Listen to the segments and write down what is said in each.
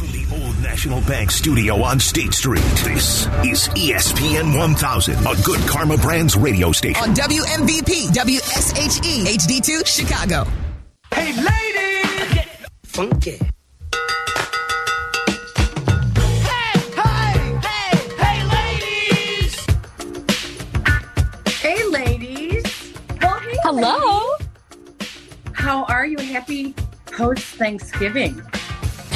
From the Old National Bank studio on State Street, this is ESPN 1000, a good Karma Brands radio station. On WMVP, WSHE, HD2, Chicago. Hey, ladies! Get funky. Hey, hey, hey, hey, ladies! Hey, ladies. Well, hey, Hello. ladies. How are you? Happy post Thanksgiving.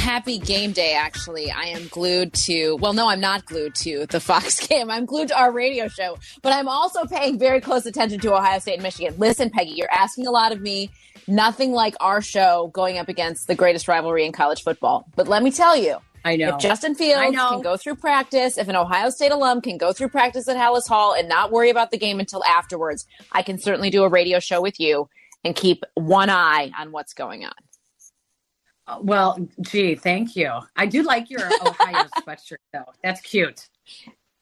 Happy game day, actually. I am glued to, well, no, I'm not glued to the Fox game. I'm glued to our radio show, but I'm also paying very close attention to Ohio State and Michigan. Listen, Peggy, you're asking a lot of me. Nothing like our show going up against the greatest rivalry in college football. But let me tell you, I know. if Justin I Fields know. can go through practice, if an Ohio State alum can go through practice at Halas Hall and not worry about the game until afterwards, I can certainly do a radio show with you and keep one eye on what's going on. Uh, well, gee, thank you. I do like your Ohio sweatshirt, though. That's cute.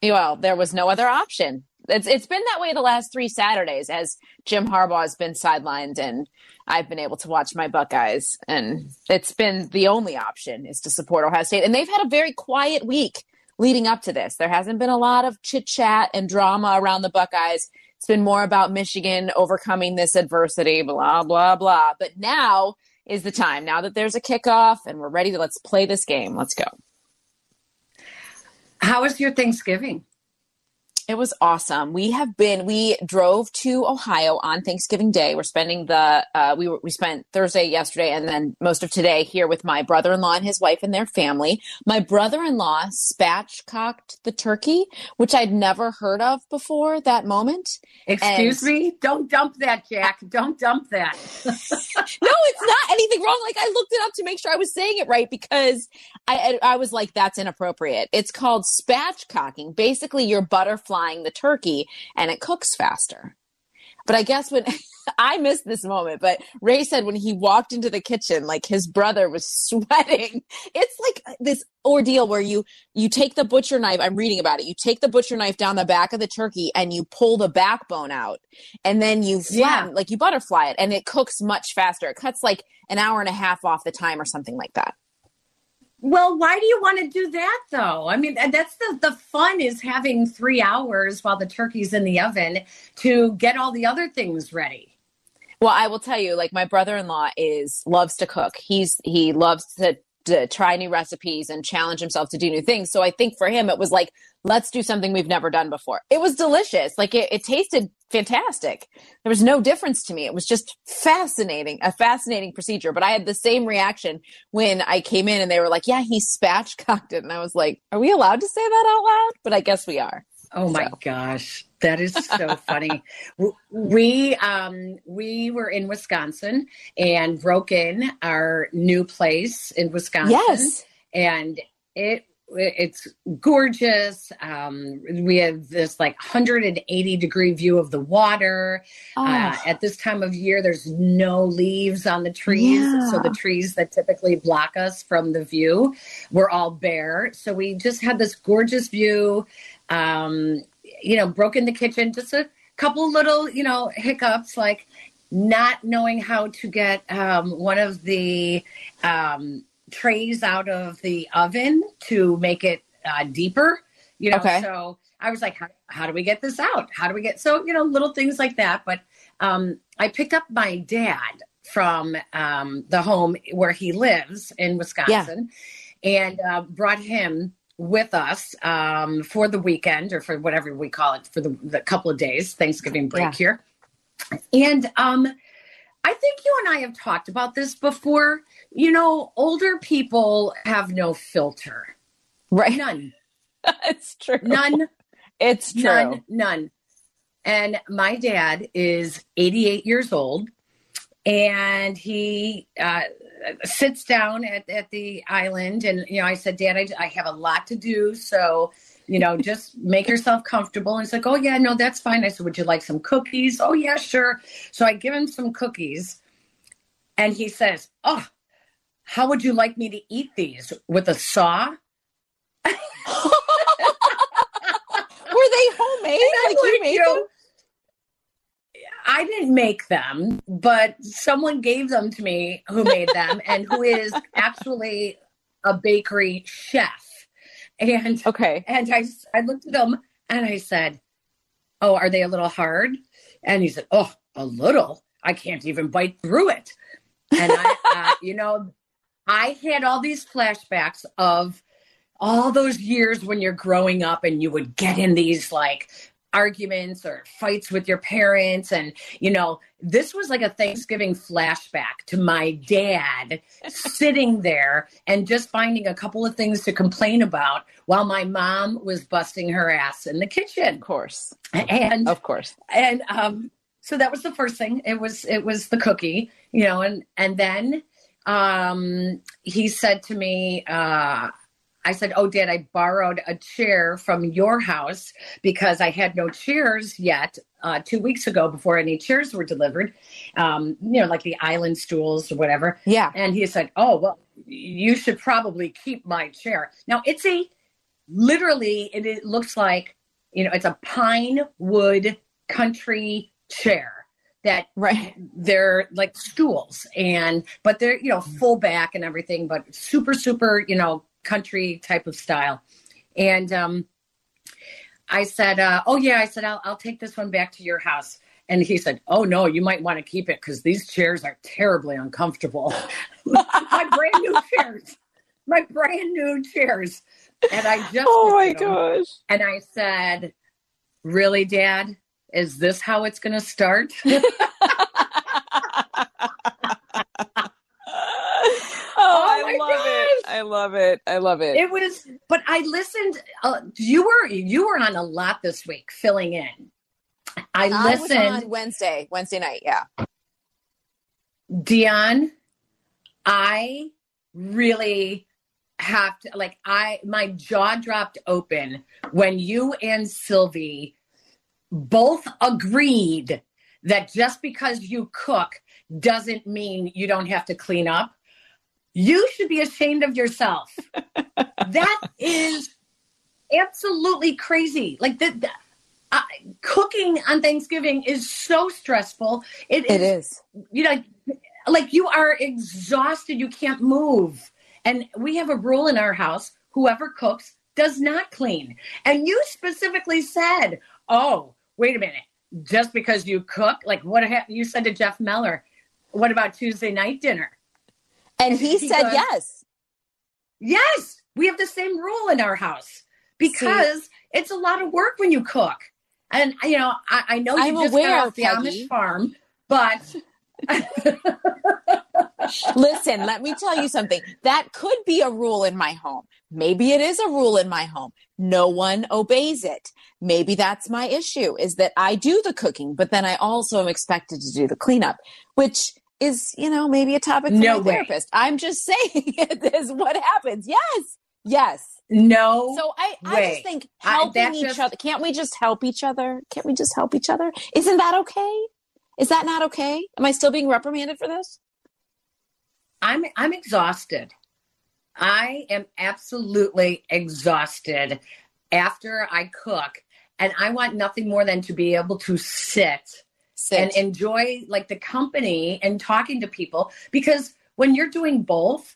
Well, there was no other option. It's it's been that way the last three Saturdays as Jim Harbaugh has been sidelined and I've been able to watch my Buckeyes and it's been the only option is to support Ohio State and they've had a very quiet week leading up to this. There hasn't been a lot of chit chat and drama around the Buckeyes. It's been more about Michigan overcoming this adversity, blah blah blah. But now is the time. Now that there's a kickoff and we're ready to let's play this game. Let's go. How was your Thanksgiving? It was awesome. We have been. We drove to Ohio on Thanksgiving Day. We're spending the. Uh, we were, we spent Thursday, yesterday, and then most of today here with my brother-in-law and his wife and their family. My brother-in-law spatchcocked the turkey, which I'd never heard of before. That moment. Excuse And- me? Don't dump that, Jack. Don't dump that. no, it's not anything wrong. Like I looked it up to make sure I was saying it right because I I was like, that's inappropriate. It's called spatchcocking. Basically, you're the turkey and it cooks faster. But I guess when I missed this moment, but Ray said when he walked into the kitchen, like his brother was sweating. It's like this ordeal where you you take the butcher knife. I'm reading about it. You take the butcher knife down the back of the turkey and you pull the backbone out, and then you flatten, Yeah. like you butterfly it, and it cooks much faster. It cuts like an hour and a half off the time or something like that. Well, why do you want to do that though? I mean, that's the the fun is having 3 hours while the turkey's in the oven to get all the other things ready. Well, I will tell you, like my brother-in-law is loves to cook. He's he loves to, to try new recipes and challenge himself to do new things. So I think for him, it was like, let's do something we've never done before. It was delicious. Like it, it tasted fantastic. There was no difference to me. It was just fascinating, a fascinating procedure. But I had the same reaction when I came in and they were like, yeah, he spatchcocked it. And I was like, are we allowed to say that out loud? But I guess we are. Oh my So. gosh, that is so funny. We um we were in Wisconsin and broke in our new place in Wisconsin. Yes. and it it's gorgeous. Um, we have this like 180 degree view of the water. Uh, Oh, at this time of year, there's no leaves on the trees. Yeah. So the trees that typically block us from the view were all bare. So we just had this gorgeous view. Um, you know, broke in the kitchen, just a couple little, you know, hiccups like not knowing how to get um, one of the um, trays out of the oven to make it uh, deeper. You know, Okay. so I was like, how, how do we get this out? How do we get so you know little things like that? But um, I picked up my dad from um, the home where he lives in Wisconsin, and uh, brought him with us um, for the weekend or for whatever we call it for the, the couple of days Thanksgiving break Yeah. here. And um, I think you and I have talked about this before. You know, older people have no filter. right. None. it's true. None. It's true. None. None. And my dad is 88 years old and he uh, sits down at, at the island. And, you know, I said, Dad, I, I have a lot to do. So, you know, just make yourself comfortable. And he's like, Oh, yeah, no, that's fine. I said, Would you like some cookies? Oh, yeah, sure. So I give him some cookies. And he says, Oh, how would you like me to eat these? With a saw? Were they homemade? Like you made you them? I didn't make them, but someone gave them to me who made them and who is actually a bakery chef. And Okay. and I, I looked at him and I said, Oh, are they a little hard? And he said, Oh, a little. I can't even bite through it. And I, uh, you know, I had all these flashbacks of all those years when you're growing up and you would get in these like arguments or fights with your parents. And, you know, this was like a Thanksgiving flashback to my dad sitting there and just finding a couple of things to complain about while my mom was busting her ass in the kitchen. Of course. And Of course. and um so that was the first thing it was it was the cookie you know and and then um he said to me uh I said, "Oh, Dad, I borrowed a chair from your house because I had no chairs yet uh, two weeks ago before any chairs were delivered. Um, you know, like the island stools or whatever." Yeah. And he said, "Oh, well, you should probably keep my chair." Now it's a literally it, it looks like you know it's a pine wood country chair that Right. they're like stools and but they're you know full back and everything but super super you know country type of style. And um i said uh oh yeah i said i'll, I'll take this one back to your house. And he said oh no you might want to keep it because these chairs are terribly uncomfortable. My brand new chairs. My brand new chairs. And i just Oh my gosh. and i said really dad? Is this how it's going to start oh, I my love it. I love it. I love it. it was but i listened uh, you were you were on a lot this week filling in i I was listened on Wednesday, Wednesday night. Yeah. dionne i really have to like i my jaw dropped open when you and sylvie both agreed that just because you cook doesn't mean you don't have to clean up you should be ashamed of yourself. That is absolutely crazy. Like the, the- uh, cooking on thanksgiving is so stressful. It is, It is. you know like you are exhausted. You can't move. And we have a rule in our house whoever cooks does not clean. And you specifically said oh wait a minute. Just because you cook like what ha- you said to jeff meller what about tuesday night dinner And he He said goes- yes. yes we have the same rule in our house because it's a lot of work when you cook and you know i, I know you I'm just aware, got off the Peggy. amish farm but Listen, let me tell you something. That could be a rule in my home. Maybe it is a rule in my home. No one obeys it. Maybe that's my issue is that I do the cooking, but then I also am expected to do the cleanup, which is, you know, maybe a topic for No my way. therapist. I'm just saying it is what happens. Yes. Yes. no So I, I just think helping that each just- other. Can't we just help each other? Can't we just help each other? Isn't that okay? Is that not okay? Am I still being reprimanded for this? I'm I'm exhausted. I am absolutely exhausted after I cook and I want nothing more than to be able to sit Sit. and enjoy like the company and talking to people because when you're doing both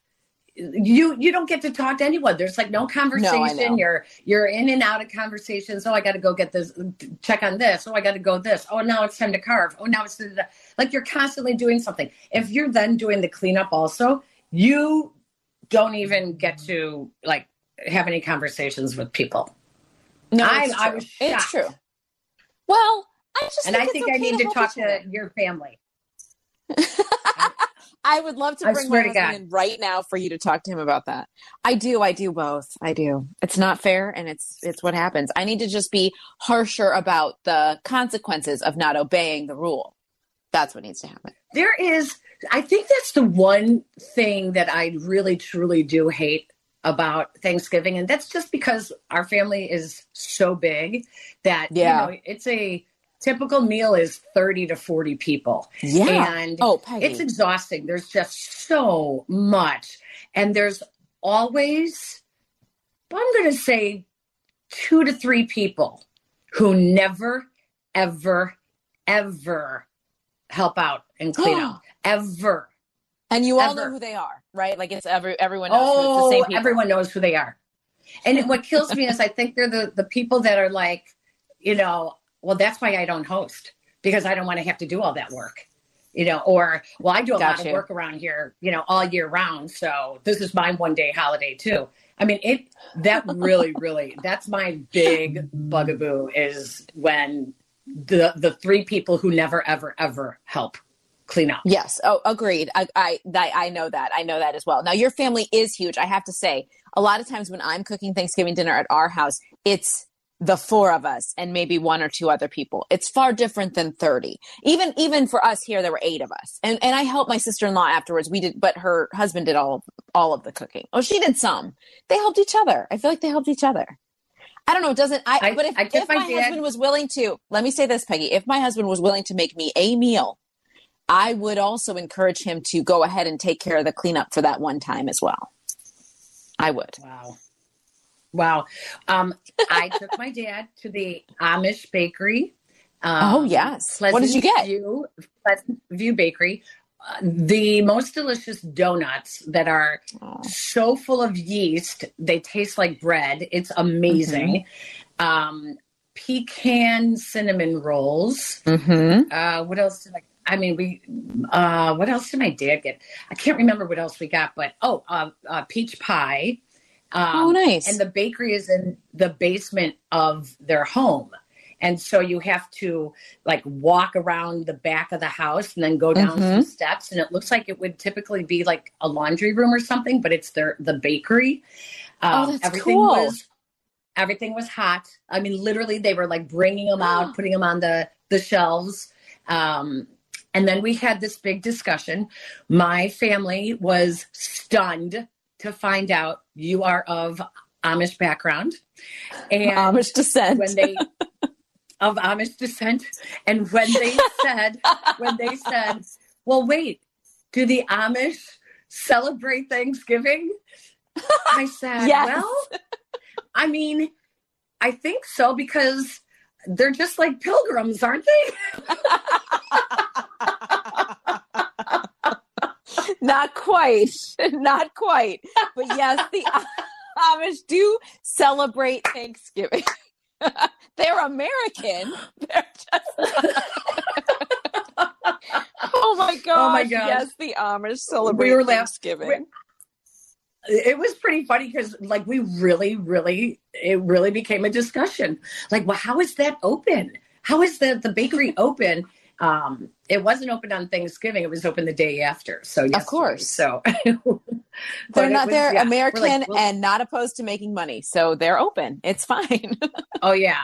you you don't get to talk to anyone. There's like no conversation know. you're you're in and out of conversations oh i got to go get this check on this. Oh i got to go this. Oh now it's time to carve. Oh now it's like you're constantly doing something. If you're then doing the cleanup also you don't even get to like have any conversations with people. No, it's I true. was It's true. Well, I just and i it's think i need to help talk to your family I would love to I bring swear my to husband in right now for you to talk to him about that. I do. I do both. I do. It's not fair, and it's it's what happens. I need to just be harsher about the consequences of not obeying the rule. That's what needs to happen. There is, I think that's the one thing that I really truly do hate about Thanksgiving. And that's just because our family is so big that, Yeah. you know, it's a typical meal is 30 to 40 people. Yeah. And oh, Peggy. it's exhausting. There's just so much. And there's always, I'm going to say, two to three people who never, ever, ever help out and clean up. Ever. And you all Ever. know who they are, right? Like it's every everyone knows who- it's Oh, the same oh, people. everyone knows who they are. And what kills me is I think they're the the people that are like, you know, well, that's why I don't host because I don't want to have to do all that work. You know, or well, I do a lot of work around here, you know, all year round. So this is my one day holiday too. I mean, it that really, really that's my big bugaboo is when the the three people who never ever ever help clean up. Yes. Oh, agreed. I, I, I, I know that. I know that as well. Now, your family is huge. I have to say, a lot of times when I'm cooking Thanksgiving dinner at our house, it's the four of us and maybe one or two other people. It's far different than 30. Even, even for us here, there were eight of us. And, and I helped my sister-in-law afterwards. We did, but her husband did all, of, all of the cooking. Oh, she did some. They helped each other. I feel like they helped each other. I don't know. It doesn't, I, I- but if, I if my my husband was willing to, let me say this, Peggy, if my husband was willing to make me a meal, I would also encourage him to go ahead and take care of the cleanup for that one time as well. I would. Wow. Wow. Um, I took my dad to the Amish bakery. Um, Oh, yes. What did you Pleasant get? View, Pleasant View Bakery. Uh, the most delicious donuts that are Oh. so full of yeast. They taste like bread. It's amazing. Mm-hmm. Um, pecan cinnamon rolls. Mm-hmm. Uh, what else did I? I mean, we. Uh, what else did my dad get? I can't remember what else we got, but oh, uh, uh, peach pie. Um, Oh, nice. And the bakery is in the basement of their home, and so you have to like walk around the back of the house and then go down some steps, and it looks like it would typically be like a laundry room or something, but it's their the bakery. Oh, Um, that's everything cool. was everything was hot. I mean, literally, they were like bringing them out, putting them on the the shelves. Um, and then we had this big discussion. My family was stunned to find out you are of Amish background, and Amish descent. when they of Amish descent, and when they said when they said, "Well, wait, do the Amish celebrate Thanksgiving?" I said, Yes. "Well, I mean, I think so because they're just like pilgrims, aren't they?" Not quite. Not quite. But yes, the Amish do celebrate Thanksgiving. They're American. They're just. oh my god! Oh my gosh. Yes, the Amish celebrate We were Thanksgiving. it was pretty funny because like we really really it really became a discussion like well how is that open how is the the bakery open um it wasn't open on thanksgiving it was open the day after so yesterday. course. so they're not. was- they're yeah, American like, well, and not opposed to making money, so they're open. It's fine. oh yeah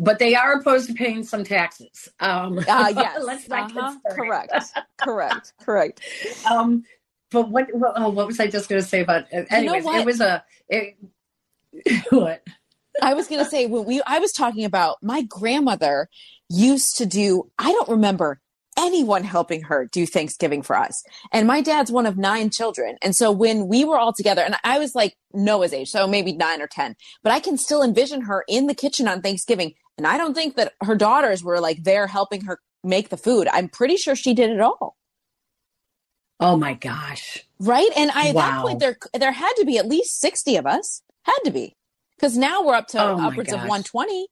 but they are opposed to paying some taxes um Ah, yes. let's not Uh-huh. Correct. Correct. Correct. um but what what, oh, what was i just going to say about anyways what? it was a it, what I was going to say when we I was talking about my grandmother used to do I don't remember anyone helping her do Thanksgiving for us. And my dad's one of nine children. And so when we were all together and I was like Noah's age, so maybe 9 or 10, but I can still envision her in the kitchen on Thanksgiving. And I don't think that her daughters were like there helping her make the food. I'm pretty sure she did it all. oh my gosh Right. And I, at that point, there, there had to be at least 60 of us. Had to be. Because now we're up to Oh upwards of 120.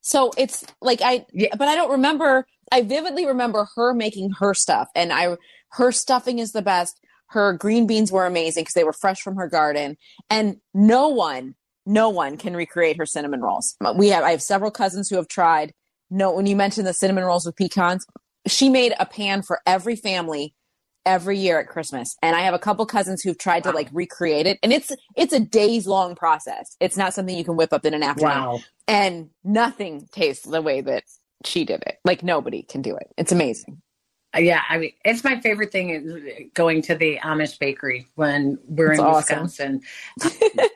So it's like I, Yeah. but I don't remember. I vividly remember her making her stuff, and I, her stuffing is the best. Her green beans were amazing because they were fresh from her garden, and no one, no one can recreate her cinnamon rolls. We have, I have several cousins who have tried. No, when you mentioned the cinnamon rolls with pecans, she made a pan for every family every year at Christmas. And I have a couple cousins who've tried to like recreate it. And it's it's a days long process. It's not something you can whip up in an afternoon. wow And nothing tastes the way that she did it. Like nobody can do it. It's amazing. Uh, Yeah, I mean, it's my favorite thing is going to the Amish bakery when we're That's in awesome. Wisconsin.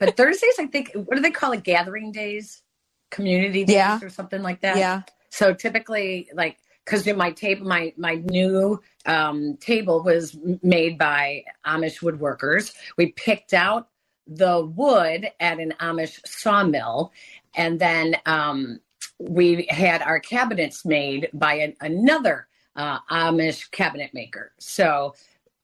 but Thursdays, I think, what do they call it? Gathering days, community days, Yeah. or something like that. Yeah. So typically, like, because my table, my my new um, table was made by Amish woodworkers. We picked out the wood at an Amish sawmill, and then um, we had our cabinets made by an, another uh, Amish cabinet maker. So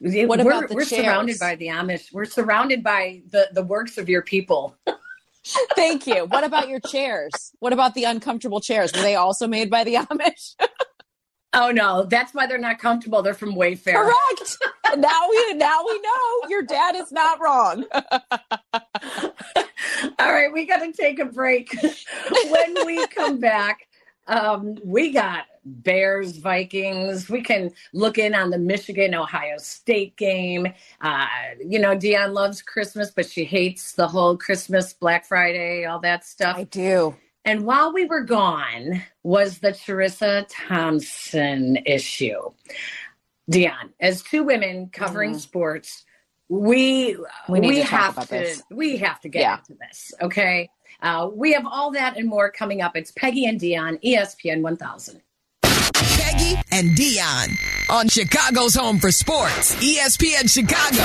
What we're, about the we're surrounded by the Amish. We're surrounded by the the works of your people. Thank you. What about your chairs? What about the uncomfortable chairs? Were they also made by the Amish? Oh no, that's why they're not comfortable. They're from Wayfair. Correct. now we now we know your dad is not wrong. All right, we got to take a break. when we come back, um, we got Bears, Vikings. We can look in on the Michigan Ohio State game. Uh, you know, Dionne loves Christmas, but she hates the whole Christmas, Black Friday, all that stuff. I do. And while we were gone was the Charissa Thompson issue. Dionne, as two women covering Mhm. sports, we We need to talk have about to this. we have to get Yeah. into this. Okay. Uh, we have all that and more coming up. It's Peggy and Dionne, ESPN 1000. Peggy and Dionne on Chicago's Home for Sports, ESPN Chicago.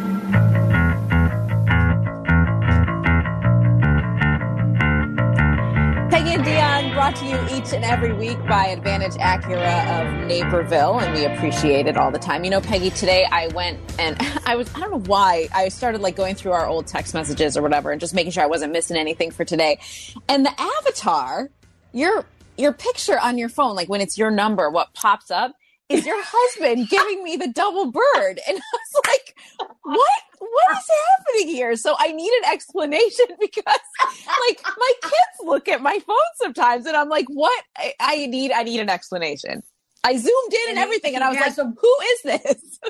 Peggy and Dionne brought to you each and every week by Advantage Acura of Naperville, and we appreciate it all the time. You know, Peggy, today I went and I was, I don't know why, I started like going through our old text messages or whatever and just making sure I wasn't missing anything for today. And the avatar, your your picture on your phone, like when it's your number, what pops up is your husband giving me the double bird. And I was like, what what is happening here? So I need an explanation because like my kids look at my phone sometimes and I'm like, what? I, I need I need an explanation. I zoomed in and, And everything and I was like, a- who is this?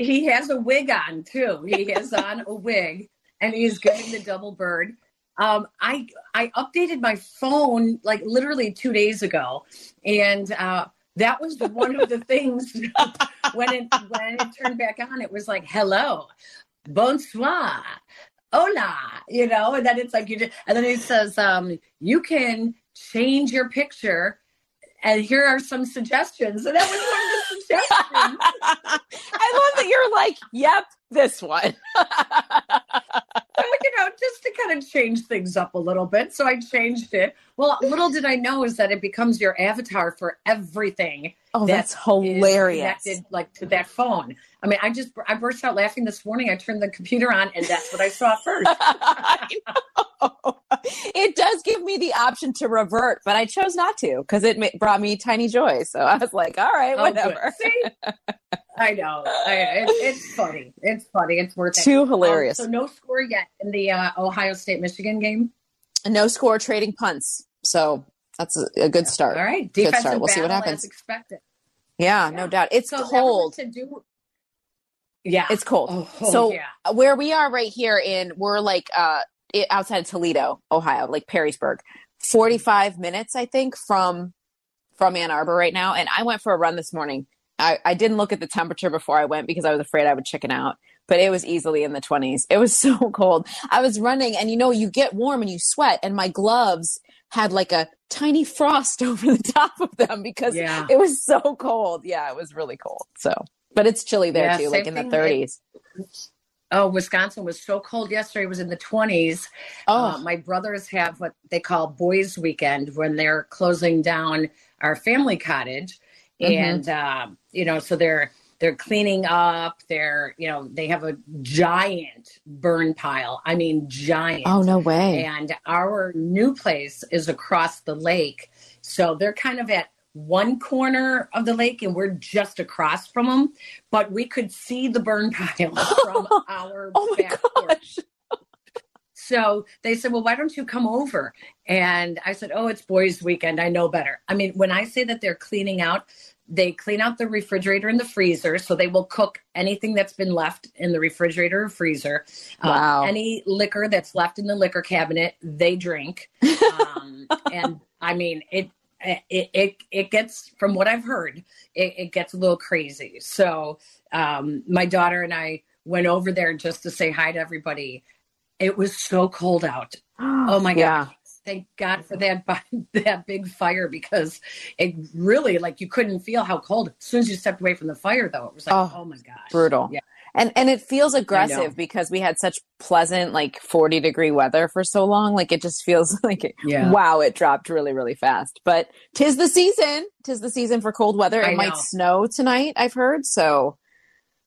He has a wig on too. He has on a wig and he's giving the double bird. Um, I I updated my phone like literally two days ago, and uh, that was one of the things when it when it turned back on. It was like hello, bonsoir, hola, you know, and then it's like you just, and then he says um, you can change your picture, and here are some suggestions, and that was one of the suggestions. I love that you're like, yep, this one. So, you know, just to kind of change things up a little bit. So I changed it. Well, little did I know is that it becomes your avatar for everything. oh, that that's hilarious. Connected like to that phone. I mean, I just I burst out laughing this morning. I turned the computer on, and that's what I saw first. It does give me the option to revert, but I chose not to because it ma- brought me tiny joy. So I was like, all right, Oh, whatever. See, I know. I, it, it's funny. It's funny. It's worth it. Too Um, hilarious. so no score yet in the uh, Ohio State Michigan game. no score trading punts. So that's a, a good start. All right, Good defensive start. We'll see what happens. expected. Yeah, Yeah. no doubt. It's So cold. to do. Yeah, It's cold. Oh, so yeah. where we are right here in we're like uh outside of Toledo, Ohio, like Perrysburg. 45 minutes I think from from Ann Arbor right now and I went for a run this morning. I, I didn't look at the temperature before I went because I was afraid I would chicken out, but it was easily in the 20s. It was so cold. I was running and you know you get warm and you sweat and my gloves had like a tiny frost over the top of them because Yeah. it was so cold. Yeah, it was really cold. So, but it's chilly there Yeah, too, like in the thing. 30s. Oh, Wisconsin was so cold yesterday. It was in the 20s. Oh, Uh, my brothers have what they call boys' weekend when they're closing down our family cottage, Mhm. and uh, you know, so they're they're cleaning up. They're you know they have a giant burn pile. I mean, giant. oh no way. And our new place is across the lake, so they're kind of at one corner of the lake, and we're just across from them. But we could see the burn pile from our Oh my back porch. gosh. So they said, Well, why don't you come over? And I said, Oh, it's boys' weekend. I know better. I mean, when I say that they're cleaning out, they clean out the refrigerator and the freezer. So they will cook anything that's been left in the refrigerator or freezer. Uh, Wow. any liquor that's left in the liquor cabinet, they drink. Um, and I mean, it, it, it, it gets, from what I've heard, it, it gets a little crazy. So um, my daughter and I went over there just to say hi to everybody. It was so cold out. Oh my Yeah. god. thank God for that that big fire because it really like you couldn't feel how cold. As soon as you stepped away from the fire, though, it was like, oh, oh my gosh, brutal. Yeah. And and it feels aggressive because we had such pleasant like 40 degree weather for so long. Like it just feels like it, Yeah. wow, it dropped really really fast. But tis the season. Tis the season for cold weather. It I might snow tonight, I've heard. So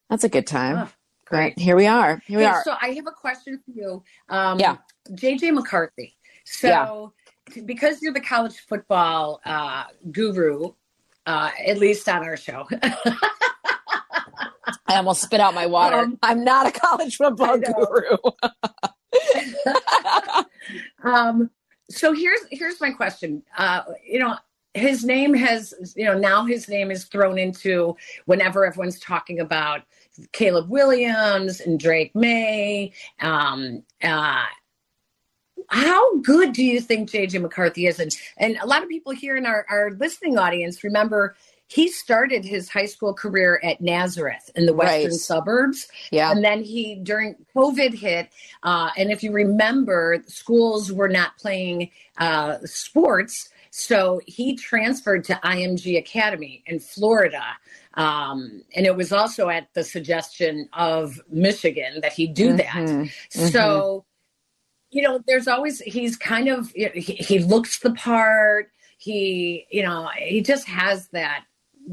that's a good time. Oh, great. here we are. Here we are. So I have a question for you. Um, Yeah. JJ McCarthy. So t- because you're the college football uh, guru, uh, at least on our show, I almost spit out my water. Um, I'm not a college football guru. um, so here's here's my question. Uh, you know, his name has you know now his name is thrown into whenever everyone's talking about Caleb Williams and Drake Maye. Um, uh, how good do you think JJ McCarthy is? And and a lot of people here in our, our listening audience remember he started his high school career at Nazareth in the western Right. suburbs. yeah. And then he, during COVID hit, uh, and if you remember, schools were not playing uh, sports. So he transferred to IMG Academy in Florida. Um, and it was also at the suggestion of Michigan that he do that. Mhm. So, you know, there's always, he's kind of, he, he looks the part. He, you know, he just has that,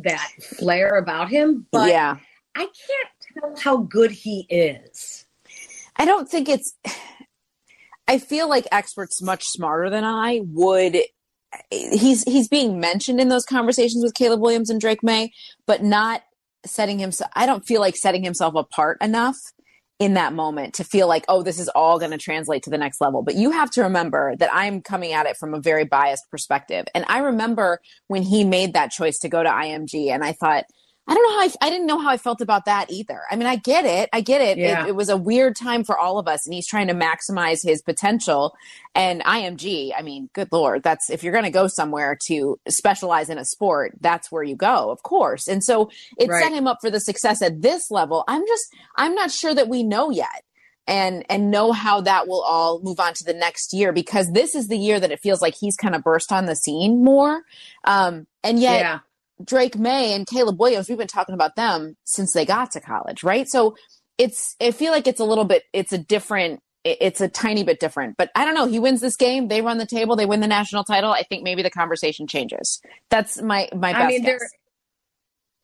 that flair about him. But yeah. I can't tell how good he is. I don't think it's. I feel like experts much smarter than I would. He's he's being mentioned in those conversations with Caleb Williams and Drake Maye, but not setting himself. I don't feel like setting himself apart enough in that moment to feel like, oh, this is all going to translate to the next level. But you have to remember that I'm coming at it from a very biased perspective. And I remember when he made that choice to go to IMG, and I thought, I don't know how I, I didn't know how I felt about that either. I mean, I get it. I get it. Yeah. it. It was a weird time for all of us, and he's trying to maximize his potential. And IMG, I mean, good lord, that's if you're going to go somewhere to specialize in a sport, that's where you go, of course. And so it Right. set him up for the success at this level. I'm just, I'm not sure that we know yet. And and know how that will all move on to the next year because this is the year that it feels like he's kind of burst on the scene more. Um, and yet yeah. Drake Maye and Caleb Williams, we've been talking about them since they got to college, right? So it's, I feel like it's a little bit, it's a different, it's a tiny bit different, but I don't know. He wins this game. They run the table. They win the national title. I think maybe the conversation changes. That's my, my best I mean, guess.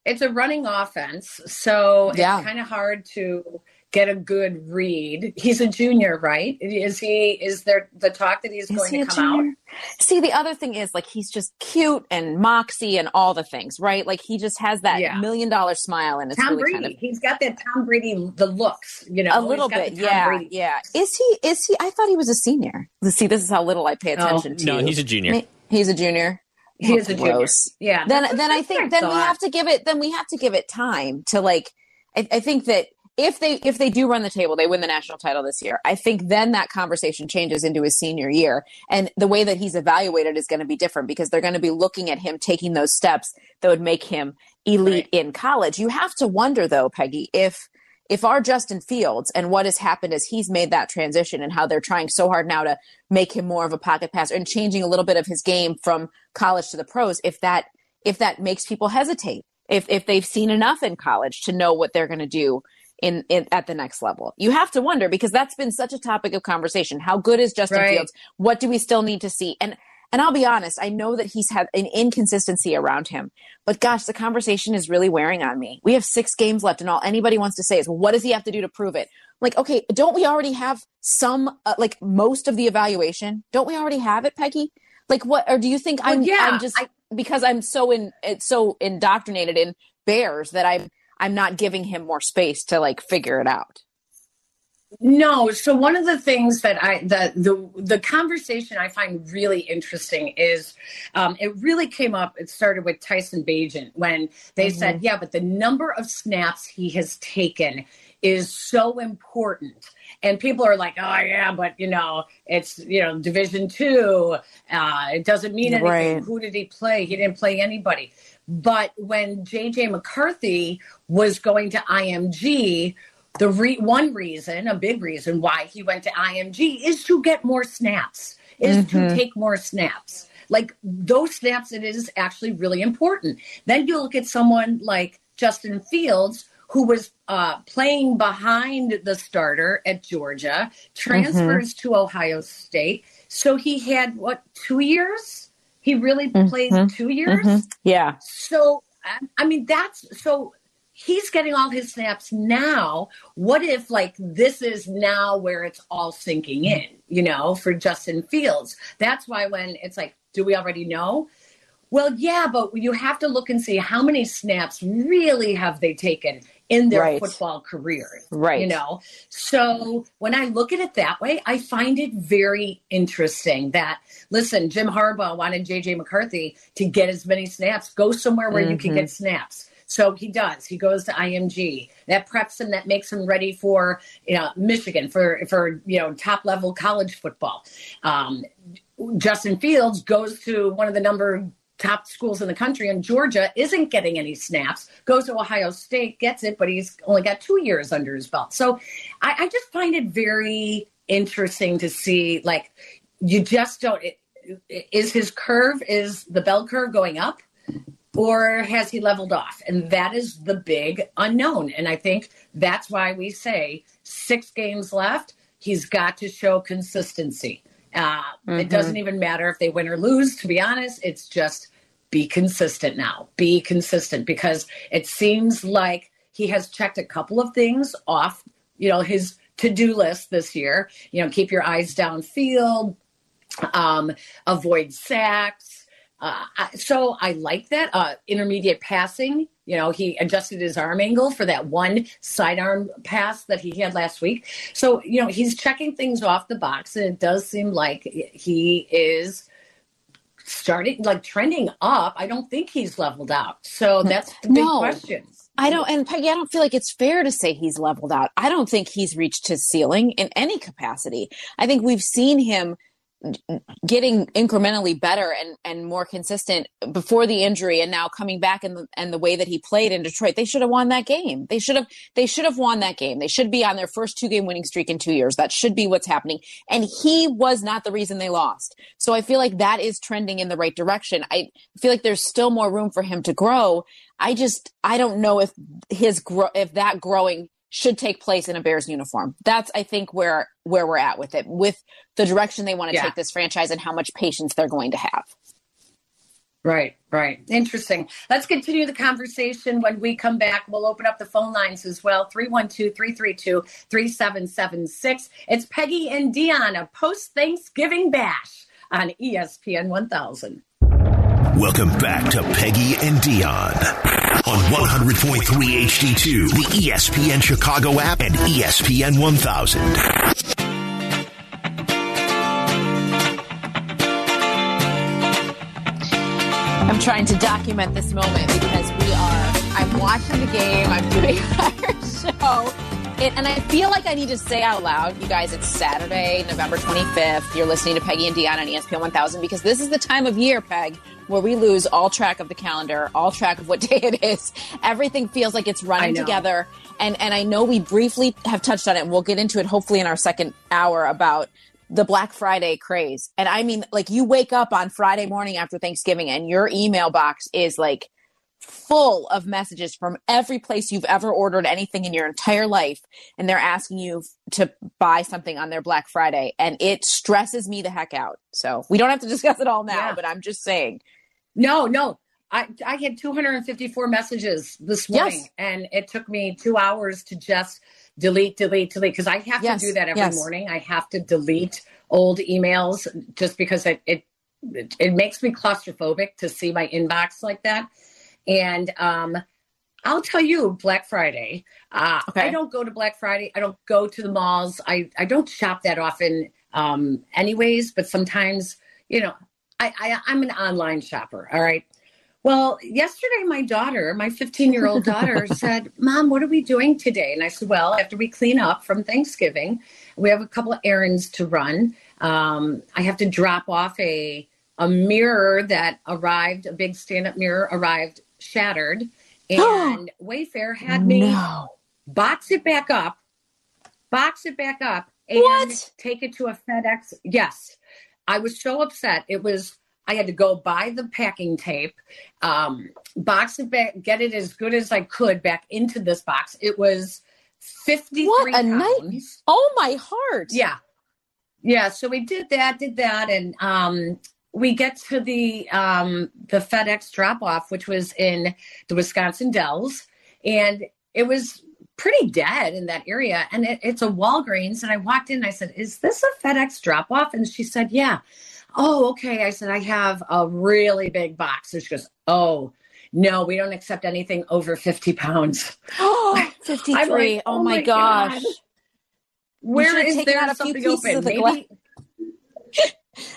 It's a running offense, so Yeah. it's kind of hard to get a good read. He's a junior, right? Is he? Is there the talk that he's Is going he to a come out? See, the other thing is like he's just cute and moxie and all the things, right? Like he just has that Yeah. million dollar smile and it's Tom really Brady. kind of He's got that Tom Brady, the looks. You know, a little bit yeah Brady. yeah is he is he i thought he was a senior see this is how little i pay Oh. attention to No, he's a junior. He's a junior He Oh, is a junior. Yeah. then then i think then we have to give it then we have to give it time to like I, I think that if they if they do run the table they win the national title this year. I think then that conversation changes into his senior year. And the way that he's evaluated is going to be different because they're going to be looking at him taking those steps that would make him elite in college. You have to wonder though peggy if if our Justin Fields and what has happened is he's made that transition and how they're trying so hard now to make him more of a pocket passer and changing a little bit of his game from college to the pros, if that if that makes people hesitate, if if they've seen enough in college to know what they're going to do in, in at the next level. You have to wonder because that's been such a topic of conversation. How good is Justin Right. Fields? What do we still need to see? And and I'll be honest, I know that he's had an inconsistency around him, but gosh, the conversation is really wearing on me. We have six games left, and all anybody wants to say is, well, what does he have to do to prove it? Like, okay, don't we already have some, uh, like most of the evaluation? Don't we already have it, Peggy? Like, what, or do you think Well, I'm, yeah, I'm just I- because I'm so in, it's so indoctrinated in Bears that I'm, I'm not giving him more space to like figure it out. No, so one of the things that I the the the conversation I find really interesting is um, it really came up. It started with Tyson Bagent when they Mm-hmm. said, "Yeah, but the number of snaps he has taken is so important." And people are like, "Oh yeah, but you know, it's you know Division two. Uh, it doesn't mean anything. Right. Who did he play? He didn't play anybody." But when JJ McCarthy was going to IMG, the re- one reason, a big reason why he went to IMG is to get more snaps. is to take more snaps. Like those snaps, it is actually really important. Then you look at someone like Justin Fields, who was uh, playing behind the starter at Georgia, transfers to Ohio State. So he had what two years? He really mm-hmm. plays two mm-hmm. years. Yeah. So I- I mean, that's so he's getting all his snaps now. What if like this is now where it's all sinking in? You know, for Justin Fields. That's why when it's like, do we already know? Well, yeah, but you have to look and see how many snaps really have they taken in their Right. football career. Right. You know, so when I look at it that way, I find it very interesting that, listen, Jim Harbaugh wanted JJ McCarthy to get as many snaps, go somewhere where you can get snaps. So he does. He goes to IMG. That preps him. That makes him ready for you know Michigan for for you know top level college football. Um, Justin Fields goes to one of the number top schools in the country and Georgia isn't getting any snaps, goes to Ohio State, gets it, but he's only got two years under his belt. So I, I just find it very interesting to see like you just don't it, is his curve is the bell curve going up or has he leveled off? And that is the big unknown. And I think that's why we say six games left. He's got to show consistency. Uh, It doesn't even matter if they win or lose, to be honest. It's just be consistent now. Be consistent because it seems like he has checked a couple of things off, you know, his to do list this year. You know, keep your eyes downfield, um, avoid sacks. Uh, so I like that. Uh, intermediate passing, you know, he adjusted his arm angle for that one sidearm pass that he had last week. So, you know, he's checking things off the box, and it does seem like he is starting, like trending up. I don't think he's leveled out. So hmm. that's the big No. question. I don't, and Peggy, I don't feel like it's fair to say he's leveled out. I don't think he's reached his ceiling in any capacity. I think we've seen him getting incrementally better and, and more consistent before the injury and now coming back and the, and the way that he played in Detroit. They should have won that game. They should have, they should have won that game. They should be on their first two game winning streak in two years. That should be what's happening. And he was not the reason they lost. So I feel like that is trending in the right direction. I feel like there's still more room for him to grow. I just, I don't know if his, gro- if that growing should take place in a Bears uniform. That's I think where where we're at with it, with the direction they want to Yeah. take this franchise and how much patience they're going to have. Right, right. Interesting. Let's continue the conversation when we come back. We'll open up the phone lines as well 312 332 3776. It's Peggy and Dionne, a post Thanksgiving bash on ESPN 1000. Welcome back to Peggy and Dionne on 100.3 HD2, the ESPN Chicago app, and ESPN 1000. I'm trying to document this moment because we are. I'm watching the game. I'm doing our show. It, and I feel like I need to say out loud, you guys, it's Saturday, November 25th. You're listening to Peggy and Dionne on ESPN 1000 because this is the time of year, Peg, where we lose all track of the calendar, all track of what day it is. Everything feels like it's running together. And, and I know we briefly have touched on it, and we'll get into it hopefully in our second hour about the Black Friday craze. And I mean, like you wake up on Friday morning after Thanksgiving and your email box is like full of messages from every place you've ever ordered anything in your entire life. And they're asking you to buy something on their Black Friday. And it stresses me the heck out. So we don't have to discuss it all now, Yeah. but I'm just saying. No, no. I, I had 254 messages this morning, Yes. and it took me two hours to just delete, delete, delete. Because I have Yes, to do that every yes. morning. I have to delete old emails just because it, it it it makes me claustrophobic to see my inbox like that. And um, I'll tell you, Black Friday. Uh, Okay. I don't go to Black Friday. I don't go to the malls. I I don't shop that often, um, anyways. But sometimes, you know, I, I I'm an online shopper. All right. Well, yesterday my daughter, my 15 year old daughter, said, "Mom, what are we doing today?" And I said, "Well, after we clean up from Thanksgiving, we have a couple of errands to run. Um, I have to drop off a a mirror that arrived, a big stand up mirror arrived shattered, and Wayfair had me No. box it back up, box it back up, and What? take it to a FedEx. Yes. I was so upset. It was I had to go buy the packing tape, um, box it back, get it as good as I could back into this box. It was fifty What a night- pounds. Oh my heart. Yeah. Yeah. So we did that, did that. And um, we get to the um, the FedEx drop off, which was in the Wisconsin Dells. And it was pretty dead in that area. And it, it's a Walgreens. And I walked in and I said, Is this a FedEx drop off? And she said, Yeah. Oh, okay. I said, I have a really big box. And she goes, Oh, no, we don't accept anything over 50 pounds. Oh, 53. Like, oh, oh my my gosh. God. Where is there a few something pieces open? of the Maybe.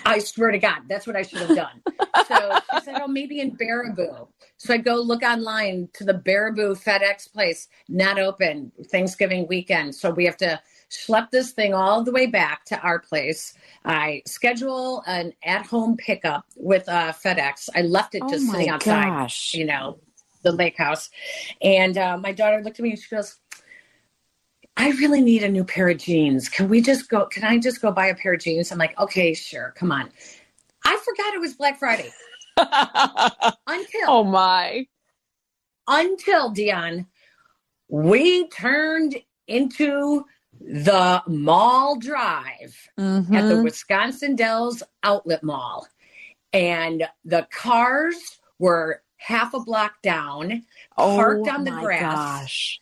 I swear to God, that's what I should have done. So she said, "Oh, maybe in Baraboo." So I go look online to the Baraboo FedEx place, not open Thanksgiving weekend. So we have to schlep this thing all the way back to our place. I schedule an at-home pickup with uh, FedEx. I left it Oh just my sitting outside gosh. you know, the lake house. And uh, my daughter looked at me and she goes, I really need a new pair of jeans. Can we just go? Can I just go buy a pair of jeans? I'm like, okay, sure. Come on. I forgot it was Black Friday until, oh my. until Dionne, we turned into the mall drive at the Mhm. Wisconsin Dells Outlet Mall. And the cars were half a block down, parked oh on the my grass. Gosh.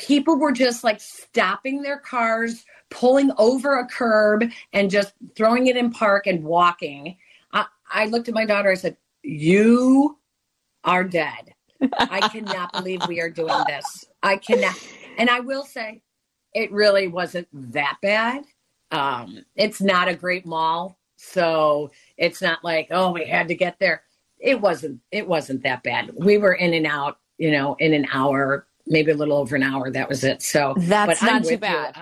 People were just like stopping their cars, pulling over a curb, and just throwing it in park and walking. I, I looked at my daughter. I said, You are dead. I cannot believe we are doing this. I cannot. And I will say, it really wasn't that bad. Um, it's not a great mall, so it's not like oh we had to get there. It wasn't. It wasn't that bad. We were in and out, you know, in an hour, maybe a little over an hour. That was it. So That's but not too you. bad.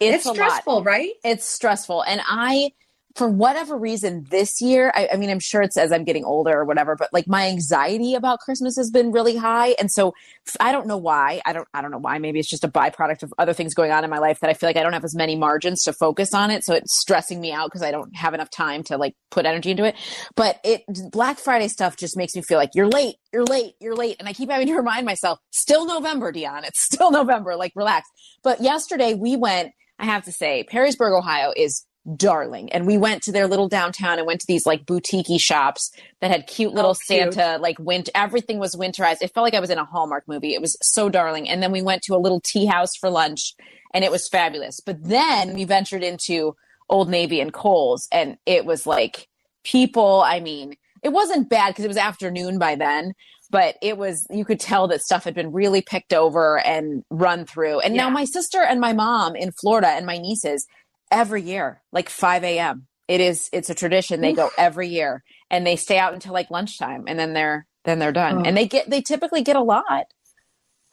It's, It's, a lot. stressful, right? It's stressful. And I, for whatever reason, this year, I, I mean, I'm sure it's as I'm getting older or whatever, but like my anxiety about Christmas has been really high. And so i don't know why. I don't, I don't know why. Maybe it's just a byproduct of other things going on in my life that I feel like I don't have as many margins to focus on it. So it's stressing me out because I don't have enough time to like put energy into it. But it, Black Friday stuff just makes me feel like you're late, you're late, you're late. And I keep having to remind myself, still November, Dionne. It's still November. Like relax. But yesterday we went, I have to say, Perrysburg, Ohio is darling. And we went to their little downtown and went to these like boutique shops that had cute little Oh, cute. Santa, like winter, everything was winterized. It felt like I was in a Hallmark movie. It was so darling. And then we went to a little tea house for lunch and it was fabulous. But then we ventured into Old Navy and Kohl's and it was like people, I mean, it wasn't bad because it was afternoon by then, but it was you could tell that stuff had been really picked over and run through. And now my sister and my mom in Florida and my nieces every year, like 5 a.m. It is it's a tradition. They go every year and they stay out until like lunchtime and then they're then they're done. Oh. And they get they typically get a lot.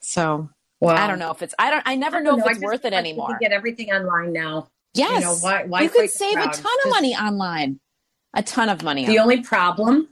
So Well, I don't know if it's I don't I never I know don't if it's just worth it anymore. You can get everything online now. yes. You know why? Why you could save a ton of Just- money online. A ton of money. The on- only problem,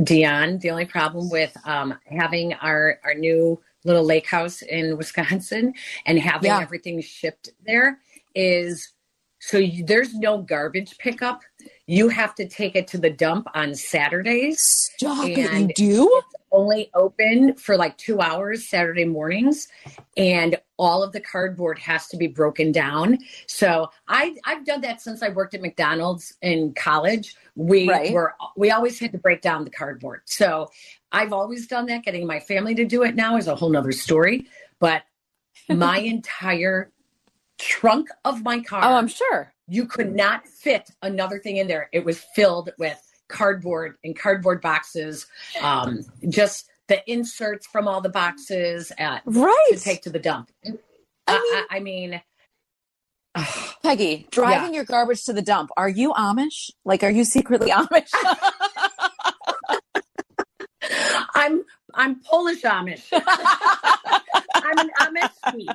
Dionne, the only problem with um, having our our new little lake house in Wisconsin and having Yeah. everything shipped there is so you, there's no garbage pickup. You have to take it to the dump on Saturdays. Stop it, you and do? Only open for like two hours Saturday mornings, and all of the cardboard has to be broken down. So I I've done that since I worked at McDonald's in college. We Right. were we always had to break down the cardboard. So I've always done that. Getting my family to do it now is a whole nother story. But my entire trunk of my car Oh, I'm sure. you could not fit another thing in there. It was filled with cardboard and cardboard boxes, um, just the inserts from all the boxes uh, Right. to take to the dump. I mean, I, I mean Peggy, driving your garbage to the dump. Are you Amish? Like, are you secretly Amish? I'm I'm Polish Amish. I'm an Amish.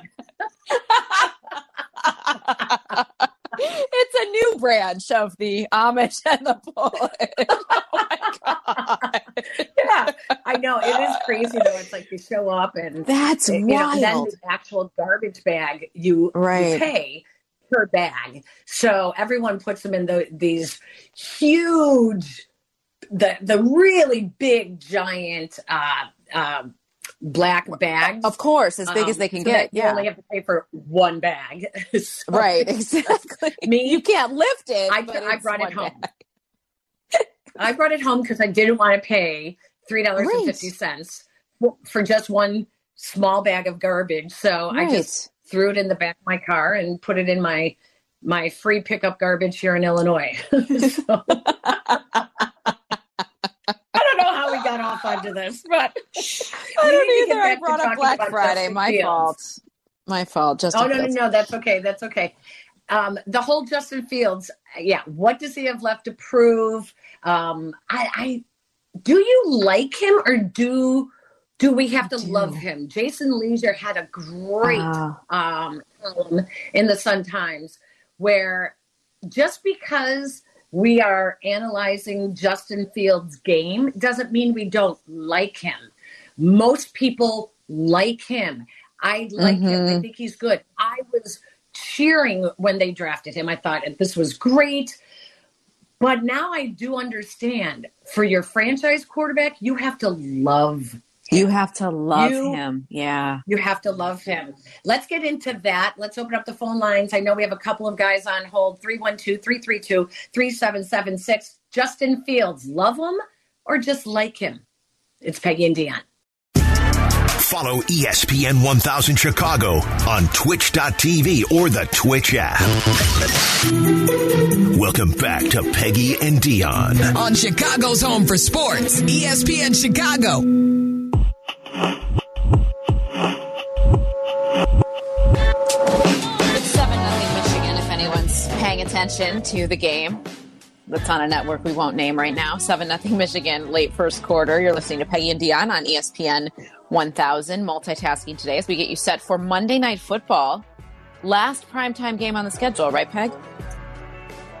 It's a new branch of the Amish and the Polish. Oh my god, Yeah, I know it is crazy though. It's like you show up and that's you know, wild. and then the actual garbage bag you, you pay per bag. So everyone puts them in the, these huge, the the really big giant uh, uh, black bags. Of course, as big Um, as they can so get. that You Yeah. only have to pay for one bag. So Right, exactly. Me- you can't lift it. I- but I brought it home. I brought it home because I didn't want to pay three dollars and fifty cents for just one small bag of garbage. So I just threw it in the back of my car and put it in my my free pickup garbage here in Illinois. So- I don't know how we got off onto this, but I don't need to get either. I brought up Black Friday. Justin My Fields. fault. My fault. Just Oh no, no, no, that's okay. That's okay. Um, the whole Justin Fields, yeah. What does he have left to prove? Um, I, I do you like him or do do we have to love him? Jason Lieser had a great Ah. um, in the Sun Times where just because we are analyzing Justin Fields' game doesn't mean we don't like him. Most people like him. I like him. I Mhm. think he's good. I was cheering when they drafted him. I thought this was great. But now I do understand for your franchise quarterback, you have to love You have to love You- him. Yeah. you have to love him. Let's get into that. Let's open up the phone lines. I know we have a couple of guys on hold 312 332 3776. Justin Fields, love him or just like him? It's Peggy and Dionne. Follow ESPN 1000 Chicago on twitch.tv or the Twitch app. Welcome back to Peggy and Dionne. On Chicago's home for sports, ESPN Chicago. Attention to the game. That's on a network we won't name right now. 7 nothing Michigan, late first quarter. You're listening to Peggy and Dionne on ESPN 1000. Multitasking today as we get you set for Monday Night Football. Last primetime game on the schedule, right, Peg?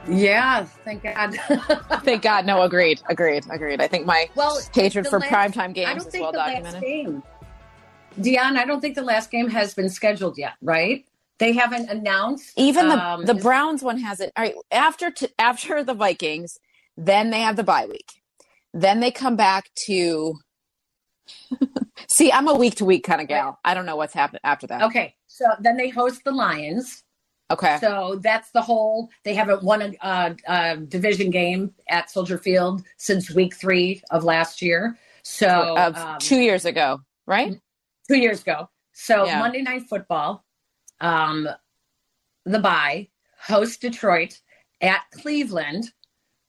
Yeah, thank God. Thank God. No, agreed. Agreed. Agreed. I think my well, hatred for last- primetime games is well documented. game. Dionne, I don't think the last game has been scheduled yet, right? They haven't announced. Even the um, the Browns one has it. All right, after t- after the Vikings, then they have the bye week. Then they come back to. See, I'm a week to week kind of gal. I don't know what's happened after that. Okay, so then they host the Lions. Okay. So that's the whole. They haven't won a, a, a division game at Soldier Field since week three of last year. So of um, two years ago, right? two years ago. So Yeah. Monday Night Football, um, the bye, host Detroit at Cleveland,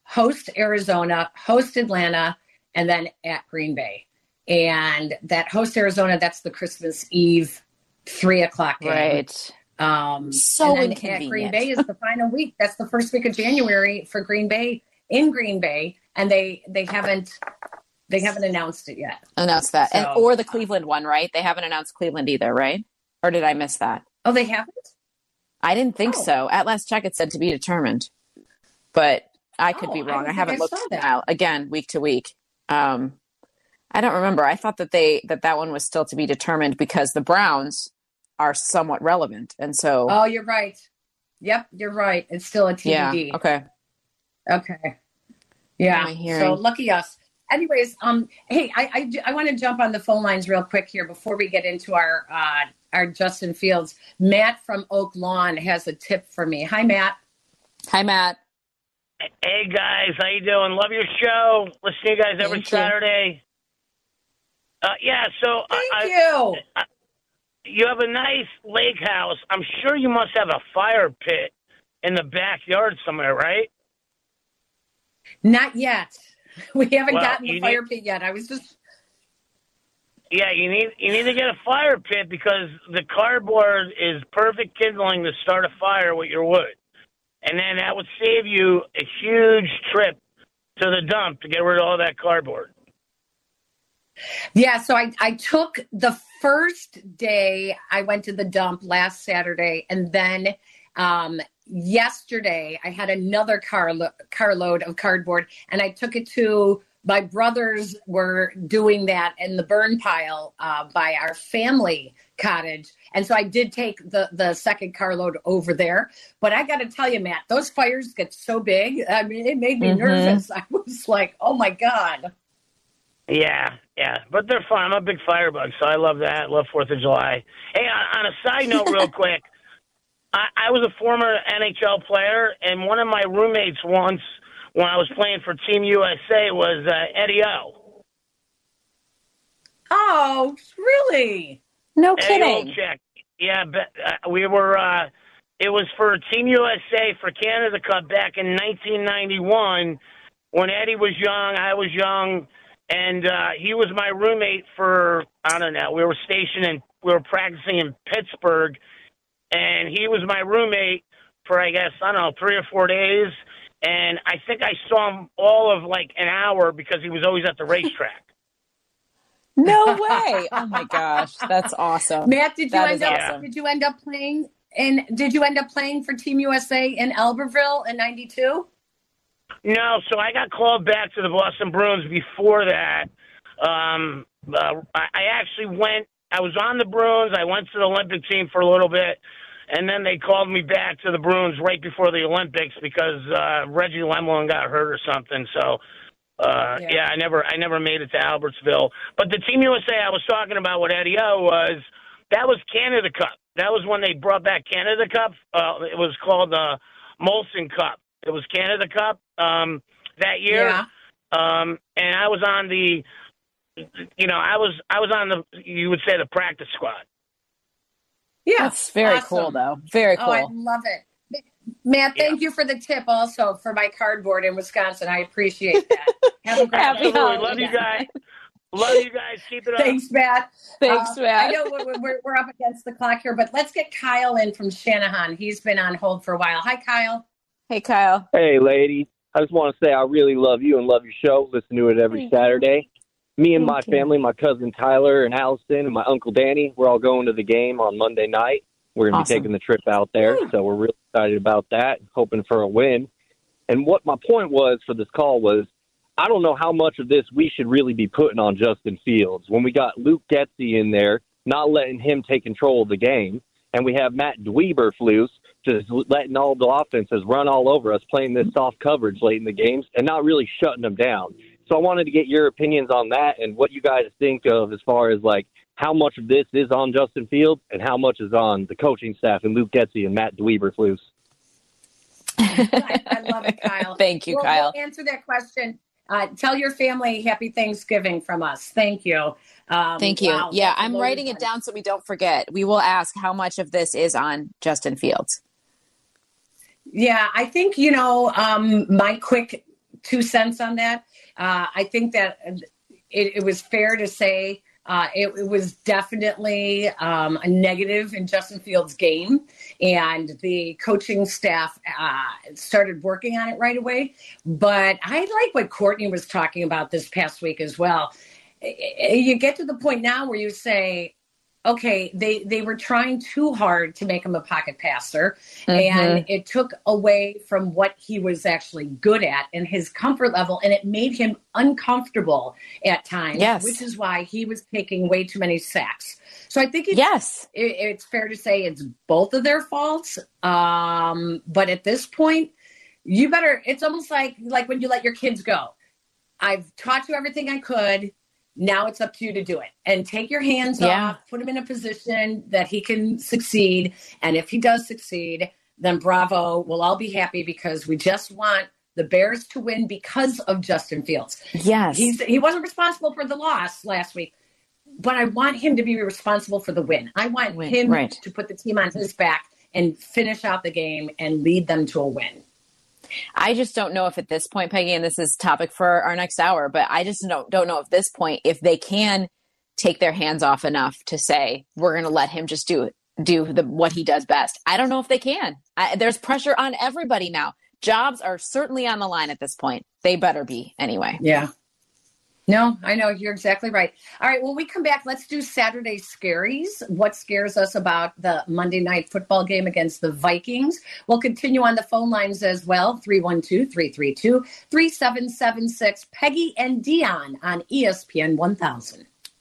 host Arizona, host Atlanta, and then at Green Bay. And that host Arizona, that's the Christmas Eve three o'clock game. Right. Um, So At Green. Bay is the final week. That's the first week of January for Green Bay in Green Bay, and they they haven't they haven't announced it yet. Announced that, and or the Cleveland one, right? They haven't announced Cleveland either, right? Or did I miss that? Oh, they haven't. I didn't think Oh. so. At last check, it said to be determined, but I could Oh, be wrong. don't I, haven't I looked that. now again week to week. Um, I don't remember. I thought that they that that one was still to be determined because the Browns are somewhat relevant, and so Oh, you're right. Yep, you're right. It's still a yeah, TBD. okay. Okay. Yeah. I hearing? So lucky us. Anyways, um, hey, I I, I want to jump on the phone lines real quick here before we get into our uh, our Justin Fields. Matt from Oak Lawn has a tip for me. Hi, Matt. Hi, Matt. Hey guys, how you doing? Love your show. Listen to you guys every Thank you. Saturday. Uh, yeah, so Thank I, you. I, you have a nice lake house. I'm sure you must have a fire pit in the backyard somewhere, right? Not yet. We haven't Well, gotten the fire need- pit yet. I was just Yeah, you need you need to get a fire pit because the cardboard is perfect kindling to start a fire with your wood, and then that would save you a huge trip to the dump to get rid of all that cardboard. Yeah, so I, I took the first day I went to the dump last Saturday, and then um, yesterday I had another car lo- carload of cardboard, and I took it to my brothers were doing that in the burn pile uh, by our family cottage. And so I did take the, the second carload over there. But I got to tell you, Matt, those fires get so big. I mean, it made me Mhm. nervous. I was like, oh my God. Yeah, yeah, but they're fun. I'm a big firebug, so I love that. Love Fourth of July. Hey, on, on a side note, real quick, I, I was a former NHL player, and one of my roommates once, when I was playing for Team USA, was uh, Eddie O. Oh, really? No Eddie kidding. Olczyk. Yeah, but, uh, we were. Uh, it was for Team USA for Canada Cup back in 1991 when Eddie was young. I was young, and uh, he was my roommate for I don't know. We were stationed and we were practicing in Pittsburgh, and he was my roommate for I guess I don't know three or four days. And I think I saw him all of like an hour because he was always at the racetrack. No way. Oh my gosh. That's awesome. Matt, did you That end up awesome. did you end up playing in did you end up playing for Team USA in Albertville in ninety two? No, so I got called back to the Boston Bruins before that. Um, uh, I, I actually went. I was on the Bruins. I went to the Olympic team for a little bit, and then they called me back to the Bruins right before the Olympics because uh, Reggie Lemelin got hurt or something. So, uh, Yeah. yeah. I never, I never made it to Albertsville. But the Team USA I was talking about with Eddie O was that was Canada Cup. That was when they brought back Canada Cup. Uh, it was called the Molson Cup. It was Canada Cup um, that year, Yeah. um, and I was on the, you know, I was I was on the you would say the practice squad. Yeah. That's very awesome. cool though. Very Oh, I love it. Matt, thank you for the tip also for my cardboard in Wisconsin. I appreciate that. Have a great Happy day. Absolutely, holidays. love you guys. Love you guys. Keep it up. Thanks, Matt. Thanks, Uh, Matt. I know we're, we're, we're up against the clock here, but let's get Kyle in from Shanahan. He's been on hold for a while. Hi, Kyle. Hey Kyle. Hey, ladies. I just want to say I really love you and love your show. Listen to it every Saturday. Me and my family, my cousin Tyler and Allison and my uncle Danny, we're all going to the game on Monday night. We're going to Awesome. be taking the trip out there, so we're really excited about that, hoping for a win. And what my point was for this call was I don't know how much of this we should really be putting on Justin Fields. When we got Luke Getsy in there, not letting him take control of the game, and we have Matt Dweeberflus just letting all the offenses run all over us, playing this soft coverage late in the games, and not really shutting them down. So I wanted to get your opinions on that and what you guys think of as far as like how much of this is on Justin Fields and how much is on the coaching staff and Luke Getsy and Matt Dweeberflus. I, I love it, Kyle. Thank you, We'll- Kyle. We'll answer that question. Uh, tell your family happy Thanksgiving from us. Thank you. Um, Thank you. wow, yeah, that's a I'm writing it down so we don't forget. We will ask how much of this is on Justin Fields. Yeah, I think, you know, um, my quick two cents on that, uh, I think that it, it was fair to say uh, it, it was definitely um, a negative in Justin Fields' game, and the coaching staff uh, started working on it right away. But I like what Courtney was talking about this past week as well. You get to the point now where you say, okay, they they were trying too hard to make him a pocket passer, and it took away from what he was actually good at and his comfort level, and it made him uncomfortable at times. Yes. which is why he was taking way too many sacks. So I think it's, Yes. it, it's fair to say it's both of their faults. Um, but at this point, you better. It's almost like like when you let your kids go. I've taught you everything I could. Now it's up to you to do it and take your hands Yeah. off, put him in a position that he can succeed. And if he does succeed, then bravo. We'll all be happy because we just want the Bears to win because of Justin Fields. Yes. He's he wasn't responsible for the loss last week, but I want him to be responsible for the win. I want Win, him right. to put the team on his back and finish out the game and lead them to a win. I just don't know if at this point, Peggy, and this is topic for our next hour, but I just don't don't know at this point if they can take their hands off enough to say we're going to let him just do do the what he does best. I don't know if they can. I, there's pressure on everybody now. Jobs are certainly on the line at this point. They better be anyway. Yeah. No, I know you're exactly right. All right, when we come back, let's do Saturday scaries. What scares us about the Monday night football game against the Vikings? We'll continue on the phone lines as well 312 332 3776. Peggy and Dionne on ESPN 1000.